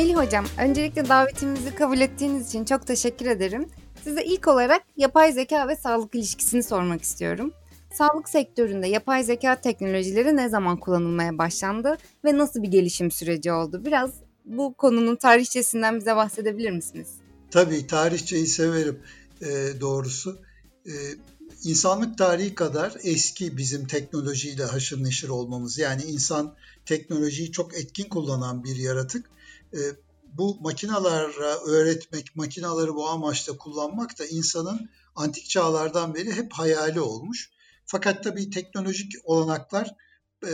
Melih Hocam, öncelikle davetimizi kabul ettiğiniz için çok teşekkür ederim. Size ilk olarak yapay zeka ve sağlık ilişkisini sormak istiyorum. Sağlık sektöründe yapay zeka teknolojileri ne zaman kullanılmaya başlandı ve nasıl bir gelişim süreci oldu? Biraz bu konunun tarihçesinden bize bahsedebilir misiniz? Tabii tarihçeyi severim e, doğrusu. E, insanlık tarihi kadar eski bizim teknolojiyle haşır neşir olmamız. Yani insan teknolojiyi çok etkin kullanan bir yaratık. E, bu makinalara öğretmek, makinaları bu amaçla kullanmak da insanın antik çağlardan beri hep hayali olmuş. Fakat tabii teknolojik olanaklar e,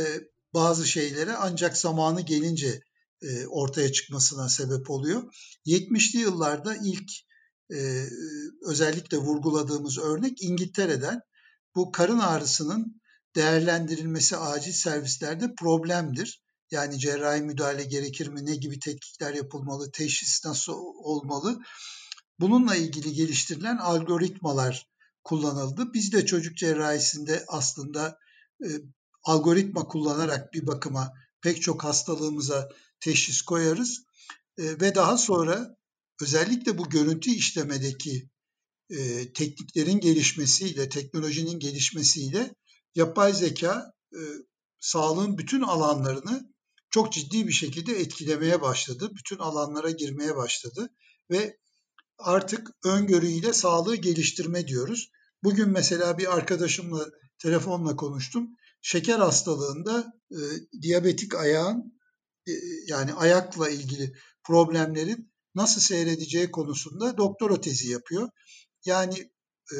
bazı şeylere ancak zamanı gelince e, ortaya çıkmasına sebep oluyor. 70'li yıllarda ilk e, özellikle vurguladığımız örnek İngiltere'den bu karın ağrısının değerlendirilmesi acil servislerde problemdir. Yani cerrahi müdahale gerekir mi, ne gibi tetkikler yapılmalı, teşhis nasıl olmalı? Bununla ilgili geliştirilen algoritmalar kullanıldı. Biz de çocuk cerrahisinde aslında e, algoritma kullanarak bir bakıma pek çok hastalığımıza teşhis koyarız. E, ve daha sonra özellikle bu görüntü işlemedeki e, tekniklerin gelişmesiyle, teknolojinin gelişmesiyle yapay zeka e, sağlığın bütün alanlarını çok ciddi bir şekilde etkilemeye başladı. Bütün alanlara girmeye başladı ve artık öngörüyle sağlığı geliştirme diyoruz. Bugün mesela bir arkadaşımla telefonla konuştum. Şeker hastalığında e, diyabetik ayağın e, yani ayakla ilgili problemlerin nasıl seyredeceği konusunda doktora tezi yapıyor. Yani e,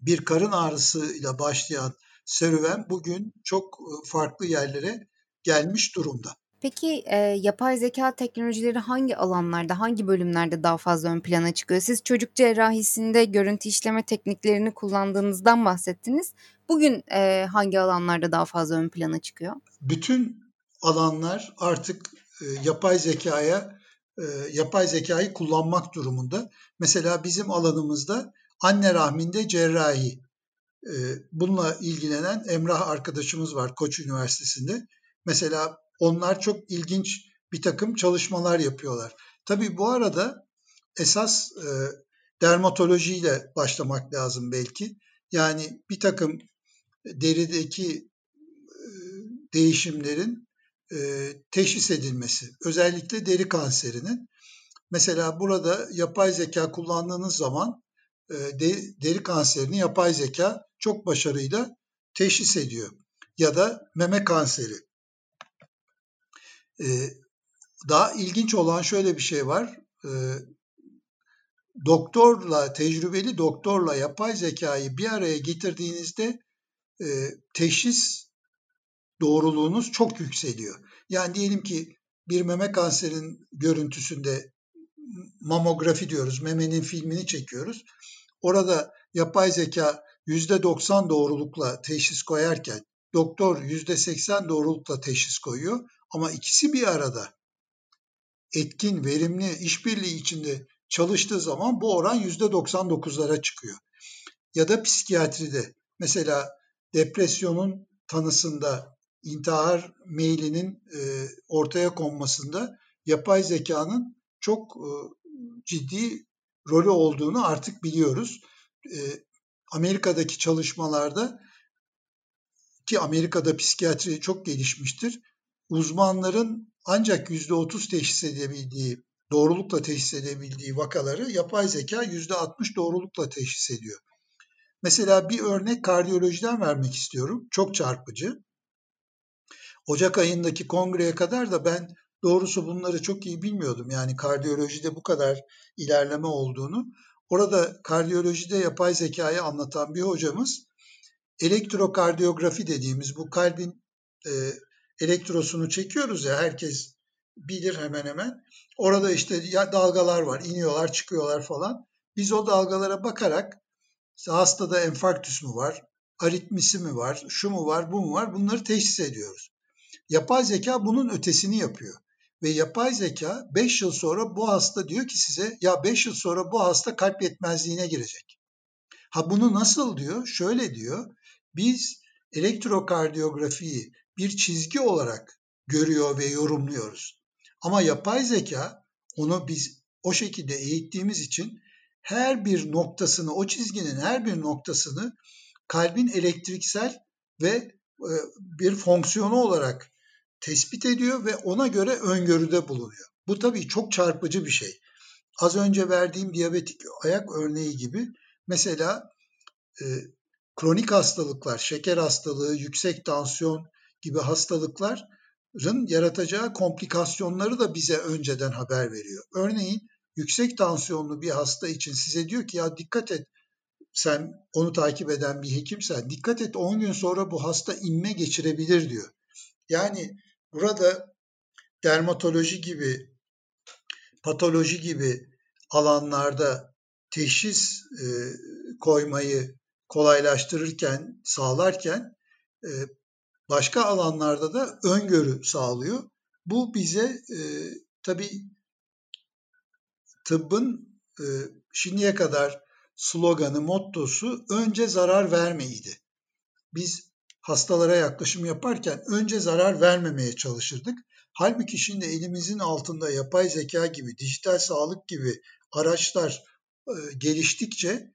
bir karın ağrısıyla başlayan serüven bugün çok e, farklı yerlere gelmiş durumda. Peki e, yapay zeka teknolojileri hangi alanlarda, hangi bölümlerde daha fazla ön plana çıkıyor? Siz çocuk cerrahisinde görüntü işleme tekniklerini kullandığınızdan bahsettiniz. Bugün e, hangi alanlarda daha fazla ön plana çıkıyor? Bütün alanlar artık e, yapay zekaya e, yapay zekayı kullanmak durumunda. Mesela bizim alanımızda anne rahminde cerrahi. E, bununla ilgilenen Emrah arkadaşımız var Koç Üniversitesi'nde. Mesela onlar çok ilginç bir takım çalışmalar yapıyorlar. Tabii bu arada esas e, dermatolojiyle başlamak lazım belki. Yani bir takım derideki e, değişimlerin e, teşhis edilmesi, özellikle deri kanserinin. Mesela burada yapay zeka kullandığınız zaman e, de, deri kanserini yapay zeka çok başarıyla teşhis ediyor. Ya da meme kanseri. E, daha ilginç olan şöyle bir şey var. E, doktorla, tecrübeli doktorla yapay zekayı bir araya getirdiğinizde e, teşhis doğruluğunuz çok yükseliyor. Yani diyelim ki bir meme kanserinin görüntüsünde mamografi diyoruz, memenin filmini çekiyoruz. Orada yapay zeka %90 doğrulukla teşhis koyarken doktor %80 doğrulukla teşhis koyuyor ama ikisi bir arada etkin, verimli, işbirliği içinde çalıştığı zaman bu oran %99'lara çıkıyor. Ya da psikiyatride mesela depresyonun tanısında intihar meylinin e, ortaya konmasında yapay zekanın çok e, ciddi rolü olduğunu artık biliyoruz. E, Amerika'daki çalışmalarda ki Amerika'da psikiyatri çok gelişmiştir. Uzmanların ancak %30 teşhis edebildiği, doğrulukla teşhis edebildiği vakaları yapay zeka %60 doğrulukla teşhis ediyor. Mesela bir örnek kardiyolojiden vermek istiyorum. Çok çarpıcı. Ocak ayındaki kongreye kadar da ben doğrusu bunları çok iyi bilmiyordum. Yani kardiyolojide bu kadar ilerleme olduğunu. Orada kardiyolojide yapay zekayı anlatan bir hocamız elektrokardiyografi dediğimiz bu kalbin e, elektrosunu çekiyoruz ya herkes bilir hemen hemen. Orada işte dalgalar var, iniyorlar, çıkıyorlar falan. Biz o dalgalara bakarak işte hastada enfarktüs mü var, aritmisi mi var, şu mu var, bu mu var bunları teşhis ediyoruz. Yapay zeka bunun ötesini yapıyor. Ve yapay zeka 5 yıl sonra bu hasta diyor ki size ya 5 yıl sonra bu hasta kalp yetmezliğine girecek. Ha bunu nasıl diyor? Şöyle diyor. Biz elektrokardiyografiyi bir çizgi olarak görüyor ve yorumluyoruz. Ama yapay zeka onu biz o şekilde eğittiğimiz için her bir noktasını, o çizginin her bir noktasını kalbin elektriksel ve e, bir fonksiyonu olarak tespit ediyor ve ona göre öngörüde bulunuyor. Bu tabii çok çarpıcı bir şey. Az önce verdiğim diyabetik ayak örneği gibi mesela e, kronik hastalıklar, şeker hastalığı, yüksek tansiyon gibi hastalıkların yaratacağı komplikasyonları da bize önceden haber veriyor. Örneğin yüksek tansiyonlu bir hasta için size diyor ki ya dikkat et sen onu takip eden bir hekimsen dikkat et 10 gün sonra bu hasta inme geçirebilir diyor. Yani burada dermatoloji gibi patoloji gibi alanlarda teşhis e, koymayı kolaylaştırırken, sağlarken e, başka alanlarda da öngörü sağlıyor. Bu bize e, tabii tıbbın e, şimdiye kadar sloganı, mottosu önce zarar vermeydi. Biz hastalara yaklaşım yaparken önce zarar vermemeye çalışırdık. Halbuki şimdi elimizin altında yapay zeka gibi, dijital sağlık gibi araçlar e, geliştikçe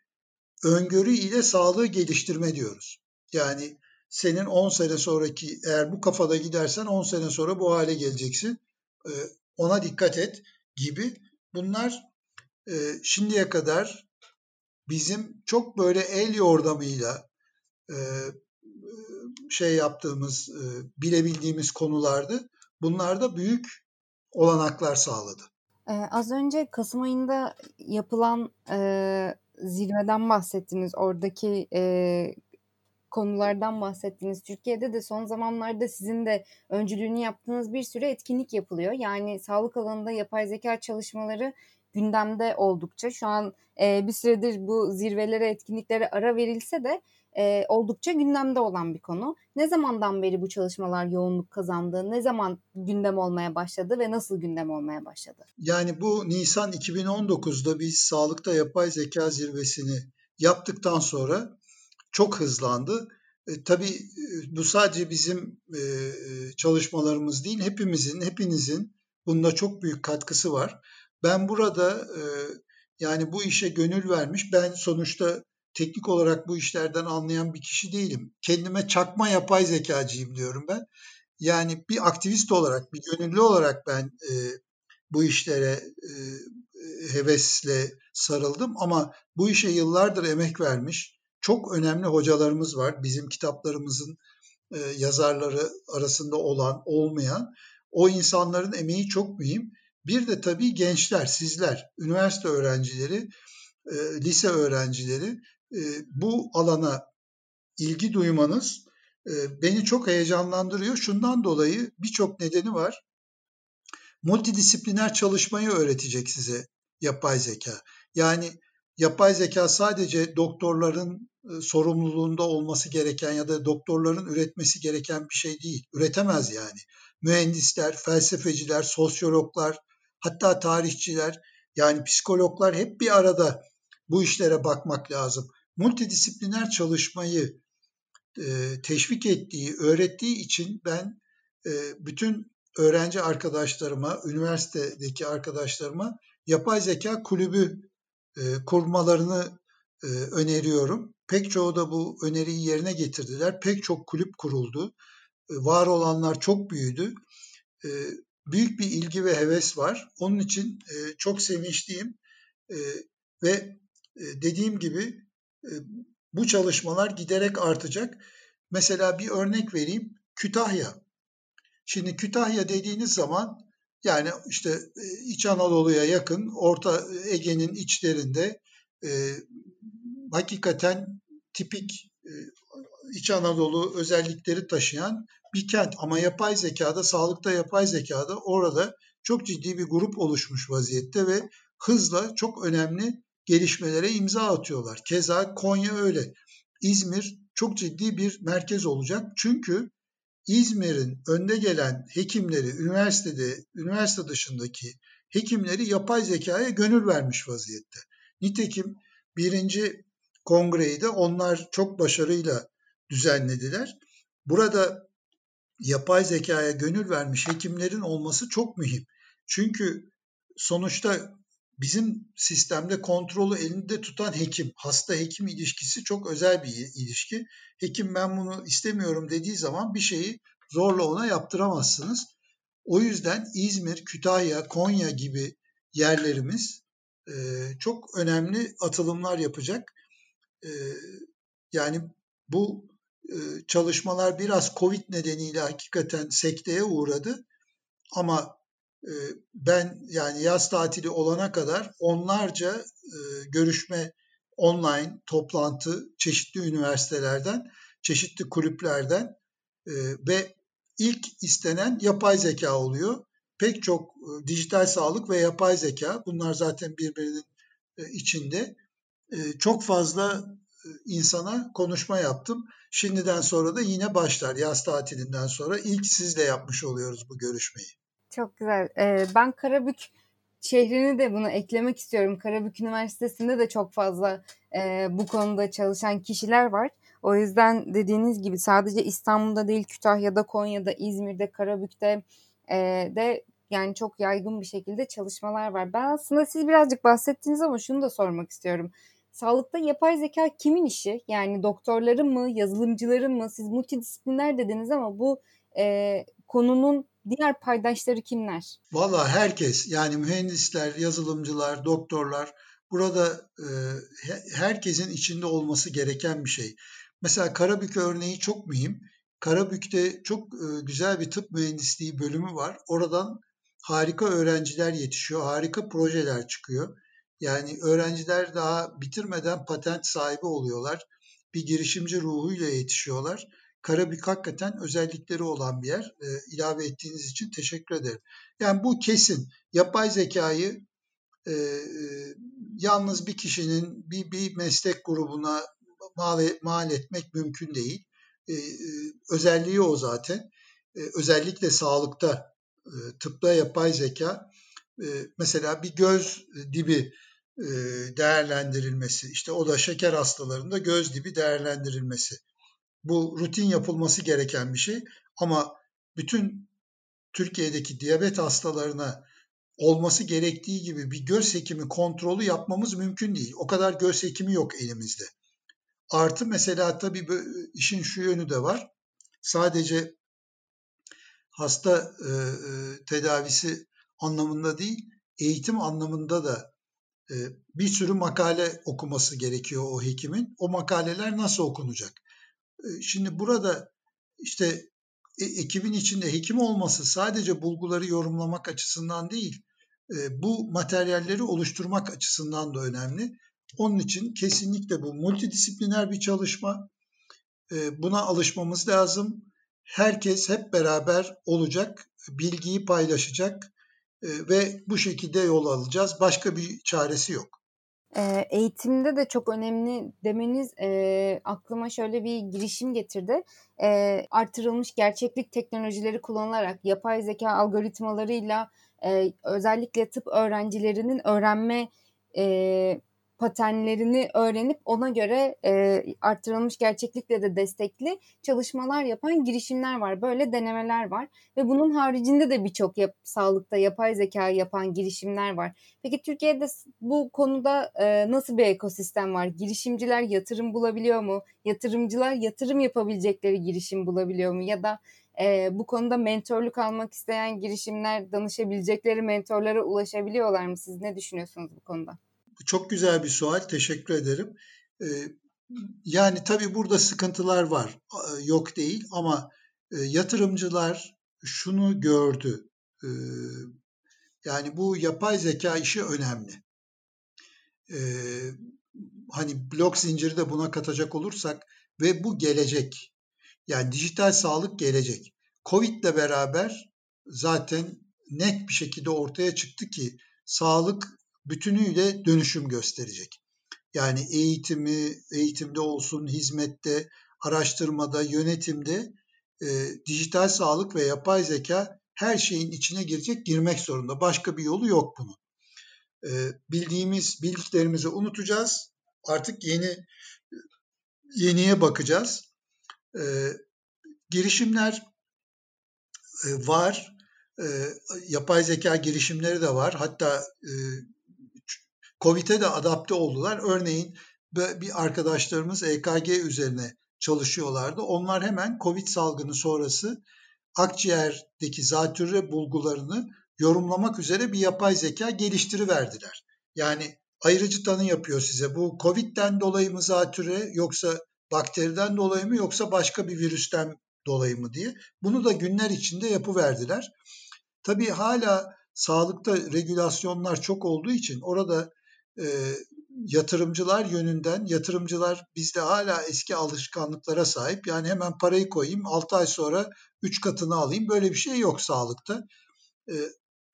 öngörü ile sağlığı geliştirme diyoruz. Yani senin 10 sene sonraki eğer bu kafada gidersen 10 sene sonra bu hale geleceksin. E, ona dikkat et gibi. Bunlar e, şimdiye kadar bizim çok böyle el yordamıyla e, şey yaptığımız, e, bilebildiğimiz konulardı. Bunlar da büyük olanaklar sağladı. Ee, az önce Kasım ayında yapılan e, zirveden bahsettiniz. Oradaki e, konulardan bahsettiniz. Türkiye'de de son zamanlarda sizin de öncülüğünü yaptığınız bir sürü etkinlik yapılıyor. Yani sağlık alanında yapay zeka çalışmaları gündemde oldukça. Şu an e, bir süredir bu zirvelere, etkinliklere ara verilse de e, oldukça gündemde olan bir konu. Ne zamandan beri bu çalışmalar yoğunluk kazandı? Ne zaman gündem olmaya başladı ve nasıl gündem olmaya başladı? Yani bu Nisan 2019'da biz sağlıkta yapay zeka zirvesini yaptıktan sonra çok hızlandı. E, tabii e, bu sadece bizim e, çalışmalarımız değil, hepimizin, hepinizin bunda çok büyük katkısı var. Ben burada e, yani bu işe gönül vermiş, ben sonuçta teknik olarak bu işlerden anlayan bir kişi değilim. Kendime çakma yapay zekacıyım diyorum ben. Yani bir aktivist olarak, bir gönüllü olarak ben e, bu işlere e, hevesle sarıldım ama bu işe yıllardır emek vermiş çok önemli hocalarımız var. Bizim kitaplarımızın e, yazarları arasında olan, olmayan o insanların emeği çok mühim. Bir de tabii gençler, sizler, üniversite öğrencileri, e, lise öğrencileri e, bu alana ilgi duymanız e, beni çok heyecanlandırıyor. Şundan dolayı birçok nedeni var. Multidisipliner çalışmayı öğretecek size yapay zeka. Yani yapay zeka sadece doktorların sorumluluğunda olması gereken ya da doktorların üretmesi gereken bir şey değil. Üretemez yani. Mühendisler, felsefeciler, sosyologlar, hatta tarihçiler, yani psikologlar hep bir arada bu işlere bakmak lazım multidisipliner çalışmayı e, teşvik ettiği, öğrettiği için ben e, bütün öğrenci arkadaşlarıma, üniversitedeki arkadaşlarıma yapay zeka kulübü e, kurmalarını e, öneriyorum. Pek çoğu da bu öneriyi yerine getirdiler. Pek çok kulüp kuruldu. E, var olanlar çok büyüdü. E, büyük bir ilgi ve heves var. Onun için e, çok sevinçliyim. Ve dediğim gibi bu çalışmalar giderek artacak. Mesela bir örnek vereyim. Kütahya. Şimdi Kütahya dediğiniz zaman yani işte İç Anadolu'ya yakın Orta Ege'nin içlerinde hakikaten tipik e, İç Anadolu özellikleri taşıyan bir kent. Ama yapay zekada, sağlıkta yapay zekada orada çok ciddi bir grup oluşmuş vaziyette ve hızla çok önemli gelişmelere imza atıyorlar. Keza Konya öyle. İzmir çok ciddi bir merkez olacak. Çünkü İzmir'in önde gelen hekimleri, üniversitede, üniversite dışındaki hekimleri yapay zekaya gönül vermiş vaziyette. Nitekim birinci kongreyi de onlar çok başarıyla düzenlediler. Burada yapay zekaya gönül vermiş hekimlerin olması çok mühim. Çünkü sonuçta bizim sistemde kontrolü elinde tutan hekim, hasta hekim ilişkisi çok özel bir ilişki. Hekim ben bunu istemiyorum dediği zaman bir şeyi zorla ona yaptıramazsınız. O yüzden İzmir, Kütahya, Konya gibi yerlerimiz çok önemli atılımlar yapacak. Yani bu çalışmalar biraz Covid nedeniyle hakikaten sekteye uğradı. Ama ben yani yaz tatili olana kadar onlarca görüşme online, toplantı çeşitli üniversitelerden, çeşitli kulüplerden ve ilk istenen yapay zeka oluyor. Pek çok dijital sağlık ve yapay zeka bunlar zaten birbirinin içinde. E, çok fazla e, insana konuşma yaptım. Şimdiden sonra da yine başlar yaz tatilinden sonra ilk sizle yapmış oluyoruz bu görüşmeyi. Çok güzel. Ee, ben Karabük şehrini de bunu eklemek istiyorum. Karabük Üniversitesi'nde de çok fazla e, bu konuda çalışan kişiler var. O yüzden dediğiniz gibi sadece İstanbul'da değil Kütahya'da, Konya'da, İzmir'de, Karabük'te e, de yani çok yaygın bir şekilde çalışmalar var. Ben aslında siz birazcık bahsettiniz ama şunu da sormak istiyorum. Sağlıkta yapay zeka kimin işi? Yani doktorların mı, yazılımcıların mı? Siz multidisipliner dediniz ama bu e, konunun diğer paydaşları kimler? Valla herkes yani mühendisler, yazılımcılar, doktorlar burada e, herkesin içinde olması gereken bir şey. Mesela Karabük örneği çok mühim. Karabük'te çok e, güzel bir tıp mühendisliği bölümü var. Oradan harika öğrenciler yetişiyor, harika projeler çıkıyor. Yani öğrenciler daha bitirmeden patent sahibi oluyorlar. Bir girişimci ruhuyla yetişiyorlar. Karabük hakikaten özellikleri olan bir yer. E, ilave ettiğiniz için teşekkür ederim. Yani bu kesin. Yapay zekayı e, e, yalnız bir kişinin bir, bir meslek grubuna mal, mal etmek mümkün değil. E, e, özelliği o zaten. E, özellikle sağlıkta, e, tıpta yapay zeka. E, mesela bir göz dibi e, değerlendirilmesi, işte o da şeker hastalarında göz dibi değerlendirilmesi bu rutin yapılması gereken bir şey ama bütün Türkiye'deki diyabet hastalarına olması gerektiği gibi bir göz hekimi kontrolü yapmamız mümkün değil. O kadar göz hekimi yok elimizde. Artı mesela tabii işin şu yönü de var. Sadece hasta e, tedavisi anlamında değil, eğitim anlamında da bir sürü makale okuması gerekiyor o hekimin. O makaleler nasıl okunacak? Ee, şimdi burada işte e, ekibin içinde hekim olması sadece bulguları yorumlamak açısından değil, e, bu materyalleri oluşturmak açısından da önemli. Onun için kesinlikle bu multidisipliner bir çalışma. E, buna alışmamız lazım. Herkes hep beraber olacak, bilgiyi paylaşacak ve bu şekilde yol alacağız. Başka bir çaresi yok. Eğitimde de çok önemli demeniz, eee, aklıma şöyle bir girişim getirdi. Eee, artırılmış gerçeklik teknolojileri kullanılarak yapay zeka algoritmalarıyla, eee, özellikle tıp öğrencilerinin öğrenme, eee paternlerini öğrenip ona göre e, arttırılmış gerçeklikle de destekli çalışmalar yapan girişimler var. Böyle denemeler var ve bunun haricinde de birçok yap, sağlıkta yapay zeka yapan girişimler var. Peki Türkiye'de bu konuda e, nasıl bir ekosistem var? Girişimciler yatırım bulabiliyor mu? Yatırımcılar yatırım yapabilecekleri girişim bulabiliyor mu? Ya da e, bu konuda mentorluk almak isteyen girişimler danışabilecekleri mentorlara ulaşabiliyorlar mı? Siz ne düşünüyorsunuz bu konuda? Çok güzel bir sual. Teşekkür ederim. Ee, yani tabii burada sıkıntılar var. Yok değil ama e, yatırımcılar şunu gördü. Ee, yani bu yapay zeka işi önemli. Ee, hani blok zinciri de buna katacak olursak ve bu gelecek. Yani dijital sağlık gelecek. Covid ile beraber zaten net bir şekilde ortaya çıktı ki sağlık bütünüyle dönüşüm gösterecek. Yani eğitimi, eğitimde olsun, hizmette, araştırmada, yönetimde e, dijital sağlık ve yapay zeka her şeyin içine girecek, girmek zorunda. Başka bir yolu yok bunun. E, bildiğimiz bildiklerimizi unutacağız. Artık yeni yeniye bakacağız. E, girişimler e, var. e, yapay zeka girişimleri de var. Hatta e, COVID'e de adapte oldular. Örneğin bir arkadaşlarımız EKG üzerine çalışıyorlardı. Onlar hemen COVID salgını sonrası akciğerdeki zatürre bulgularını yorumlamak üzere bir yapay zeka geliştiriverdiler. Yani ayrıcı tanı yapıyor size. Bu COVID'den dolayı mı zatürre yoksa bakteriden dolayı mı yoksa başka bir virüsten dolayı mı diye. Bunu da günler içinde yapıverdiler. Tabii hala sağlıkta regülasyonlar çok olduğu için orada e, yatırımcılar yönünden yatırımcılar bizde hala eski alışkanlıklara sahip. Yani hemen parayı koyayım 6 ay sonra 3 katını alayım. Böyle bir şey yok sağlıkta. E,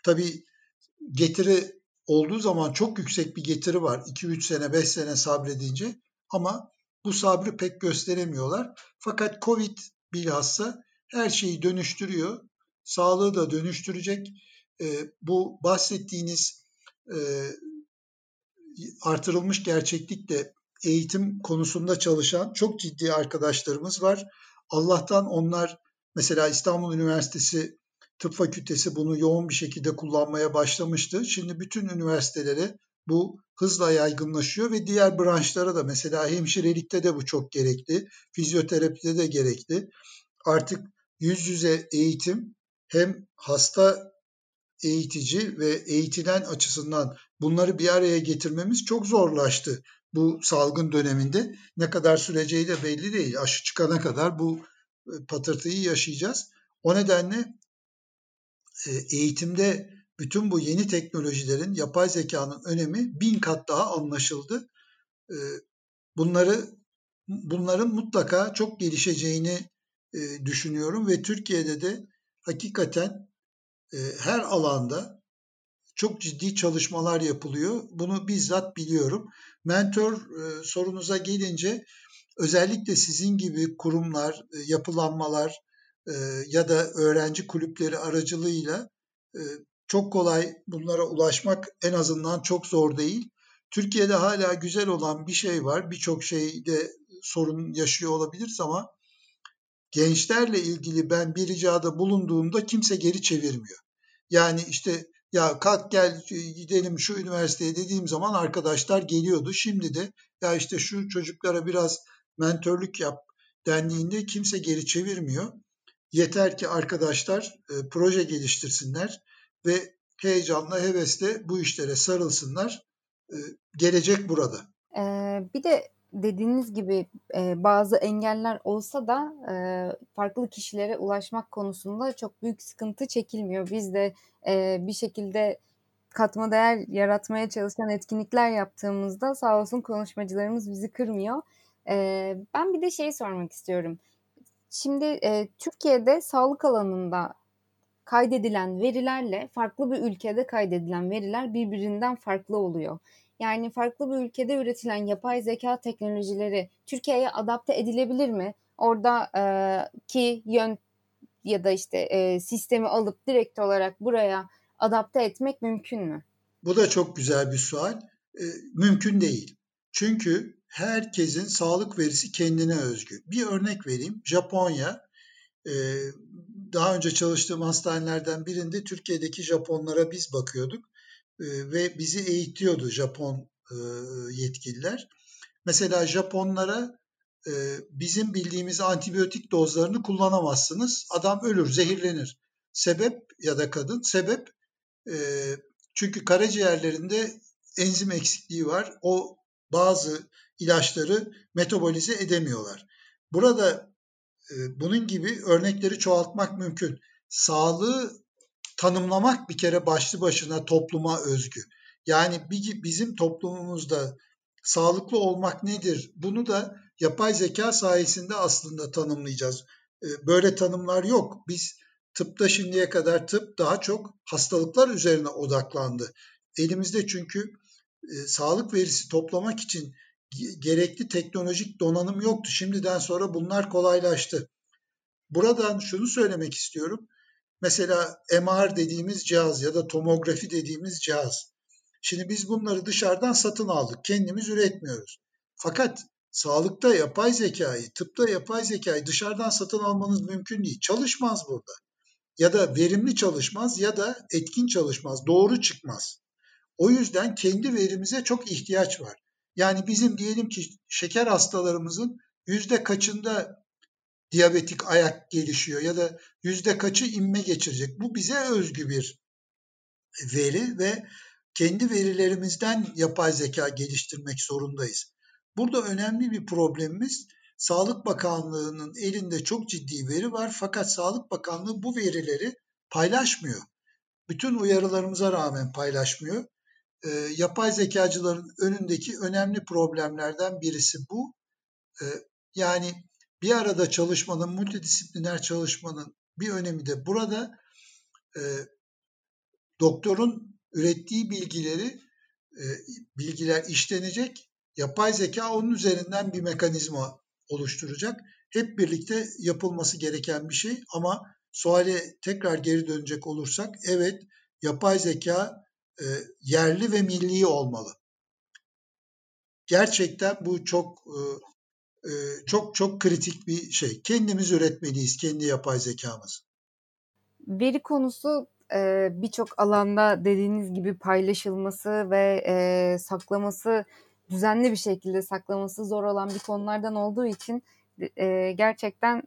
tabii getiri olduğu zaman çok yüksek bir getiri var. 2-3 sene 5 sene sabredince ama bu sabrı pek gösteremiyorlar. Fakat Covid bilhassa her şeyi dönüştürüyor. Sağlığı da dönüştürecek. E, bu bahsettiğiniz artırılmış gerçeklikle eğitim konusunda çalışan çok ciddi arkadaşlarımız var. Allah'tan onlar mesela İstanbul Üniversitesi Tıp Fakültesi bunu yoğun bir şekilde kullanmaya başlamıştı. Şimdi bütün üniversitelere bu hızla yaygınlaşıyor ve diğer branşlara da mesela hemşirelikte de bu çok gerekli, fizyoterapide de gerekli. Artık yüz yüze eğitim hem hasta eğitici ve eğitilen açısından bunları bir araya getirmemiz çok zorlaştı bu salgın döneminde. Ne kadar süreceği de belli değil. Aşı çıkana kadar bu e, patırtıyı yaşayacağız. O nedenle e, eğitimde bütün bu yeni teknolojilerin, yapay zekanın önemi bin kat daha anlaşıldı. E, bunları bunların mutlaka çok gelişeceğini düşünüyorum ve Türkiye'de de hakikaten her alanda çok ciddi çalışmalar yapılıyor. Bunu bizzat biliyorum. Mentor e, sorunuza gelince özellikle sizin gibi kurumlar, e, yapılanmalar ya da öğrenci kulüpleri aracılığıyla çok kolay bunlara ulaşmak en azından çok zor değil. Türkiye'de hala güzel olan bir şey var. Birçok şeyde sorun yaşıyor olabiliriz ama gençlerle ilgili ben bir ricada bulunduğumda kimse geri çevirmiyor. Yani işte ya kalk gel gidelim şu üniversiteye dediğim zaman arkadaşlar geliyordu. Şimdi de ya işte şu çocuklara biraz mentörlük yap dendiğinde kimse geri çevirmiyor. Yeter ki arkadaşlar e, proje geliştirsinler ve heyecanla, hevesle bu işlere sarılsınlar. E, gelecek burada. Ee, bir de dediğiniz gibi e, bazı engeller olsa da e, farklı kişilere ulaşmak konusunda çok büyük sıkıntı çekilmiyor. Biz de e, bir şekilde katma değer yaratmaya çalışan etkinlikler yaptığımızda sağ olsun konuşmacılarımız bizi kırmıyor. E, ben bir de şey sormak istiyorum. Şimdi e, Türkiye'de sağlık alanında kaydedilen verilerle farklı bir ülkede kaydedilen veriler birbirinden farklı oluyor. Yani farklı bir ülkede üretilen yapay zeka teknolojileri Türkiye'ye adapte edilebilir mi? Orada e, yön ya da işte e, sistemi alıp direkt olarak buraya adapte etmek mümkün mü? Bu da çok güzel bir sual. E, mümkün değil. Çünkü herkesin sağlık verisi kendine özgü. Bir örnek vereyim. Japonya e, daha önce çalıştığım hastanelerden birinde Türkiye'deki Japonlara biz bakıyorduk ve bizi eğitiyordu Japon yetkililer. Mesela Japonlara bizim bildiğimiz antibiyotik dozlarını kullanamazsınız. Adam ölür, zehirlenir. Sebep ya da kadın sebep çünkü karaciğerlerinde enzim eksikliği var. O bazı ilaçları metabolize edemiyorlar. Burada bunun gibi örnekleri çoğaltmak mümkün. Sağlığı tanımlamak bir kere başlı başına topluma özgü. Yani bizim toplumumuzda sağlıklı olmak nedir? Bunu da yapay zeka sayesinde aslında tanımlayacağız. Ee, böyle tanımlar yok. Biz tıpta şimdiye kadar tıp daha çok hastalıklar üzerine odaklandı. Elimizde çünkü e, sağlık verisi toplamak için gerekli teknolojik donanım yoktu. Şimdiden sonra bunlar kolaylaştı. Buradan şunu söylemek istiyorum. Mesela MR dediğimiz cihaz ya da tomografi dediğimiz cihaz. Şimdi biz bunları dışarıdan satın aldık. Kendimiz üretmiyoruz. Fakat sağlıkta yapay zekayı, tıpta yapay zekayı dışarıdan satın almanız mümkün değil. Çalışmaz burada. Ya da verimli çalışmaz ya da etkin çalışmaz, doğru çıkmaz. O yüzden kendi verimize çok ihtiyaç var. Yani bizim diyelim ki şeker hastalarımızın yüzde kaçında diyabetik ayak gelişiyor ya da yüzde kaçı inme geçirecek. Bu bize özgü bir veri ve kendi verilerimizden yapay zeka geliştirmek zorundayız. Burada önemli bir problemimiz Sağlık Bakanlığı'nın elinde çok ciddi veri var fakat Sağlık Bakanlığı bu verileri paylaşmıyor. Bütün uyarılarımıza rağmen paylaşmıyor. E, yapay zekacıların önündeki önemli problemlerden birisi bu. E, yani bir arada çalışmanın, multidisipliner çalışmanın bir önemi de burada. E, doktorun ürettiği bilgileri, e, bilgiler işlenecek, yapay zeka onun üzerinden bir mekanizma oluşturacak. Hep birlikte yapılması gereken bir şey ama suale tekrar geri dönecek olursak evet yapay zeka e, yerli ve milli olmalı. Gerçekten bu çok e, çok çok kritik bir şey. Kendimiz üretmeliyiz kendi yapay zekamızı. Veri konusu birçok alanda dediğiniz gibi paylaşılması ve saklaması düzenli bir şekilde saklaması zor olan bir konulardan olduğu için gerçekten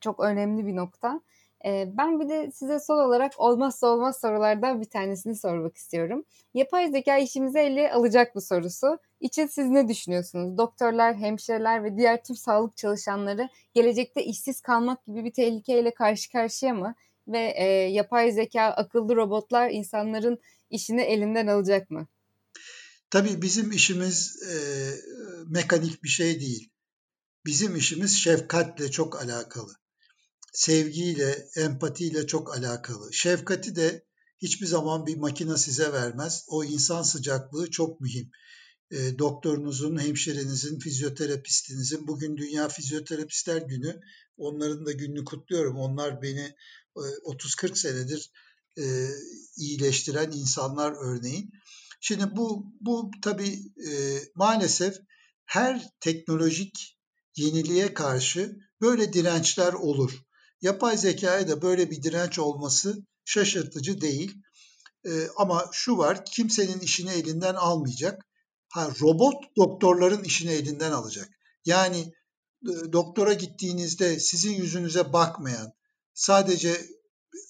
çok önemli bir nokta. Ben bir de size son olarak olmazsa olmaz sorulardan bir tanesini sormak istiyorum. Yapay zeka işimizi ele alacak mı sorusu. İçin siz ne düşünüyorsunuz? Doktorlar, hemşireler ve diğer tüm sağlık çalışanları gelecekte işsiz kalmak gibi bir tehlikeyle karşı karşıya mı? Ve e, yapay zeka, akıllı robotlar insanların işini elinden alacak mı? Tabii bizim işimiz e, mekanik bir şey değil. Bizim işimiz şefkatle çok alakalı. Sevgiyle, empatiyle çok alakalı. Şefkati de hiçbir zaman bir makine size vermez. O insan sıcaklığı çok mühim. E, doktorunuzun, hemşirenizin, fizyoterapistinizin, bugün Dünya Fizyoterapistler Günü, onların da gününü kutluyorum. Onlar beni e, 30-40 senedir e, iyileştiren insanlar örneğin. Şimdi bu, bu tabii e, maalesef her teknolojik yeniliğe karşı böyle dirençler olur. Yapay zekaya da böyle bir direnç olması şaşırtıcı değil. E, ama şu var, kimsenin işini elinden almayacak. Ha, robot doktorların işini elinden alacak. Yani e, doktora gittiğinizde sizin yüzünüze bakmayan, sadece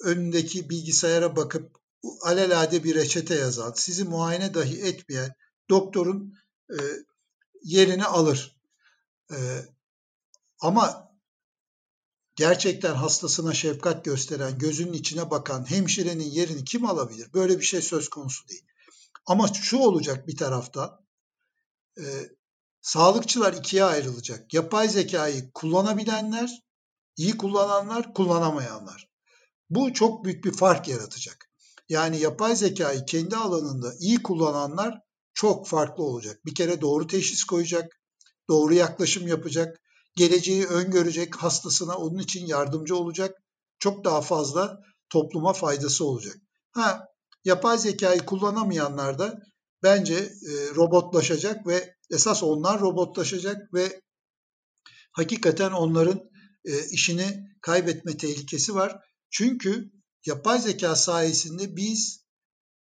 önündeki bilgisayara bakıp alelade bir reçete yazan, sizi muayene dahi etmeyen doktorun e, yerini alır. E, ama gerçekten hastasına şefkat gösteren, gözünün içine bakan hemşirenin yerini kim alabilir? Böyle bir şey söz konusu değil. Ama şu olacak bir tarafta, e, sağlıkçılar ikiye ayrılacak. Yapay zekayı kullanabilenler, iyi kullananlar, kullanamayanlar. Bu çok büyük bir fark yaratacak. Yani yapay zekayı kendi alanında iyi kullananlar çok farklı olacak. Bir kere doğru teşhis koyacak, doğru yaklaşım yapacak, geleceği öngörecek, hastasına onun için yardımcı olacak. Çok daha fazla topluma faydası olacak. Ha, yapay zekayı kullanamayanlar da bence e, robotlaşacak ve esas onlar robotlaşacak ve hakikaten onların e, işini kaybetme tehlikesi var. Çünkü yapay zeka sayesinde biz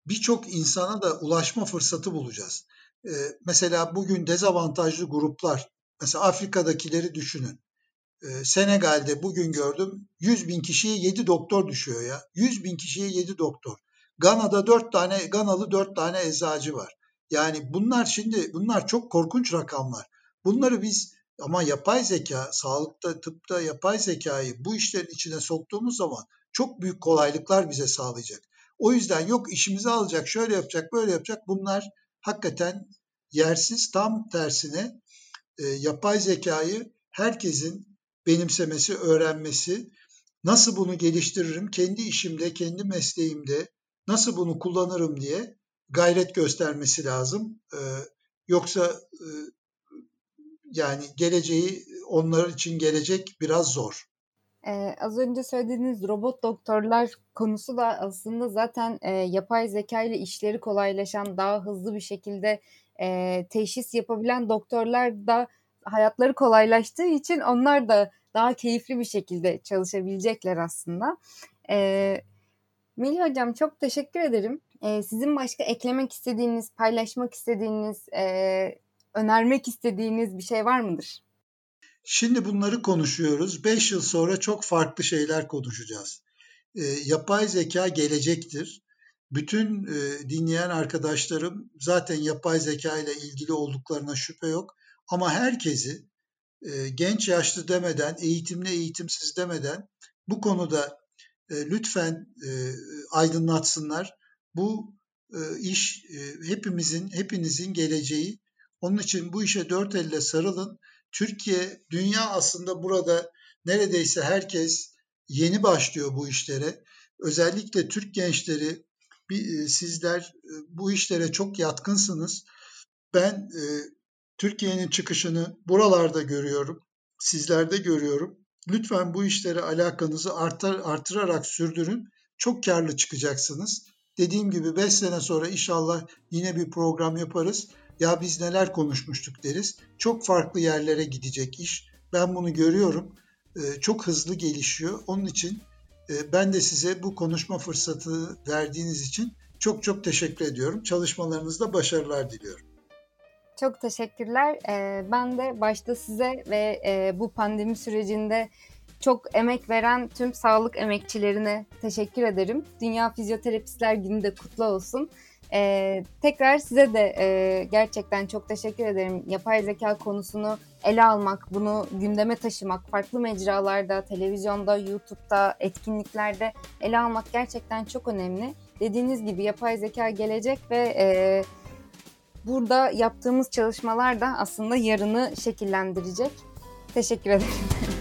birçok insana da ulaşma fırsatı bulacağız. Ee, mesela bugün dezavantajlı gruplar, mesela Afrika'dakileri düşünün. Ee, Senegal'de bugün gördüm 100 bin kişiye 7 doktor düşüyor ya. 100 bin kişiye 7 doktor. Gana'da 4 tane, Ganalı 4 tane eczacı var. Yani bunlar şimdi, bunlar çok korkunç rakamlar. Bunları biz ama yapay zeka, sağlıkta, tıpta yapay zekayı bu işlerin içine soktuğumuz zaman çok büyük kolaylıklar bize sağlayacak. O yüzden yok işimizi alacak, şöyle yapacak, böyle yapacak. Bunlar hakikaten yersiz. Tam tersine e, yapay zekayı herkesin benimsemesi, öğrenmesi, nasıl bunu geliştiririm, kendi işimde, kendi mesleğimde nasıl bunu kullanırım diye gayret göstermesi lazım. E, yoksa e, yani geleceği onlar için gelecek biraz zor. Ee, az önce söylediğiniz robot doktorlar konusu da aslında zaten e, yapay zeka ile işleri kolaylaşan, daha hızlı bir şekilde e, teşhis yapabilen doktorlar da hayatları kolaylaştığı için onlar da daha keyifli bir şekilde çalışabilecekler aslında. Ee, Melih Hocam çok teşekkür ederim. Ee, sizin başka eklemek istediğiniz, paylaşmak istediğiniz, e, önermek istediğiniz bir şey var mıdır? Şimdi bunları konuşuyoruz. 5 yıl sonra çok farklı şeyler konuşacağız. E, yapay zeka gelecektir. Bütün e, dinleyen arkadaşlarım zaten yapay zeka ile ilgili olduklarına şüphe yok. Ama herkesi e, genç yaşlı demeden, eğitimli eğitimsiz demeden bu konuda e, lütfen e, aydınlatsınlar. Bu e, iş e, hepimizin, hepinizin geleceği. Onun için bu işe dört elle sarılın. Türkiye, dünya aslında burada neredeyse herkes yeni başlıyor bu işlere. Özellikle Türk gençleri bir, sizler bu işlere çok yatkınsınız. Ben e, Türkiye'nin çıkışını buralarda görüyorum. Sizlerde görüyorum. Lütfen bu işlere alakanızı artar, artırarak sürdürün. Çok karlı çıkacaksınız. Dediğim gibi 5 sene sonra inşallah yine bir program yaparız. Ya biz neler konuşmuştuk deriz. Çok farklı yerlere gidecek iş. Ben bunu görüyorum. Ee, çok hızlı gelişiyor. Onun için e, ben de size bu konuşma fırsatı verdiğiniz için çok çok teşekkür ediyorum. Çalışmalarınızda başarılar diliyorum. Çok teşekkürler. Ee, ben de başta size ve e, bu pandemi sürecinde çok emek veren tüm sağlık emekçilerine teşekkür ederim. Dünya Fizyoterapistler Günü de kutlu olsun. Ee, tekrar size de e, gerçekten çok teşekkür ederim. Yapay zeka konusunu ele almak, bunu gündeme taşımak, farklı mecralarda, televizyonda, YouTube'da, etkinliklerde ele almak gerçekten çok önemli. Dediğiniz gibi yapay zeka gelecek ve e, burada yaptığımız çalışmalar da aslında yarını şekillendirecek. Teşekkür ederim.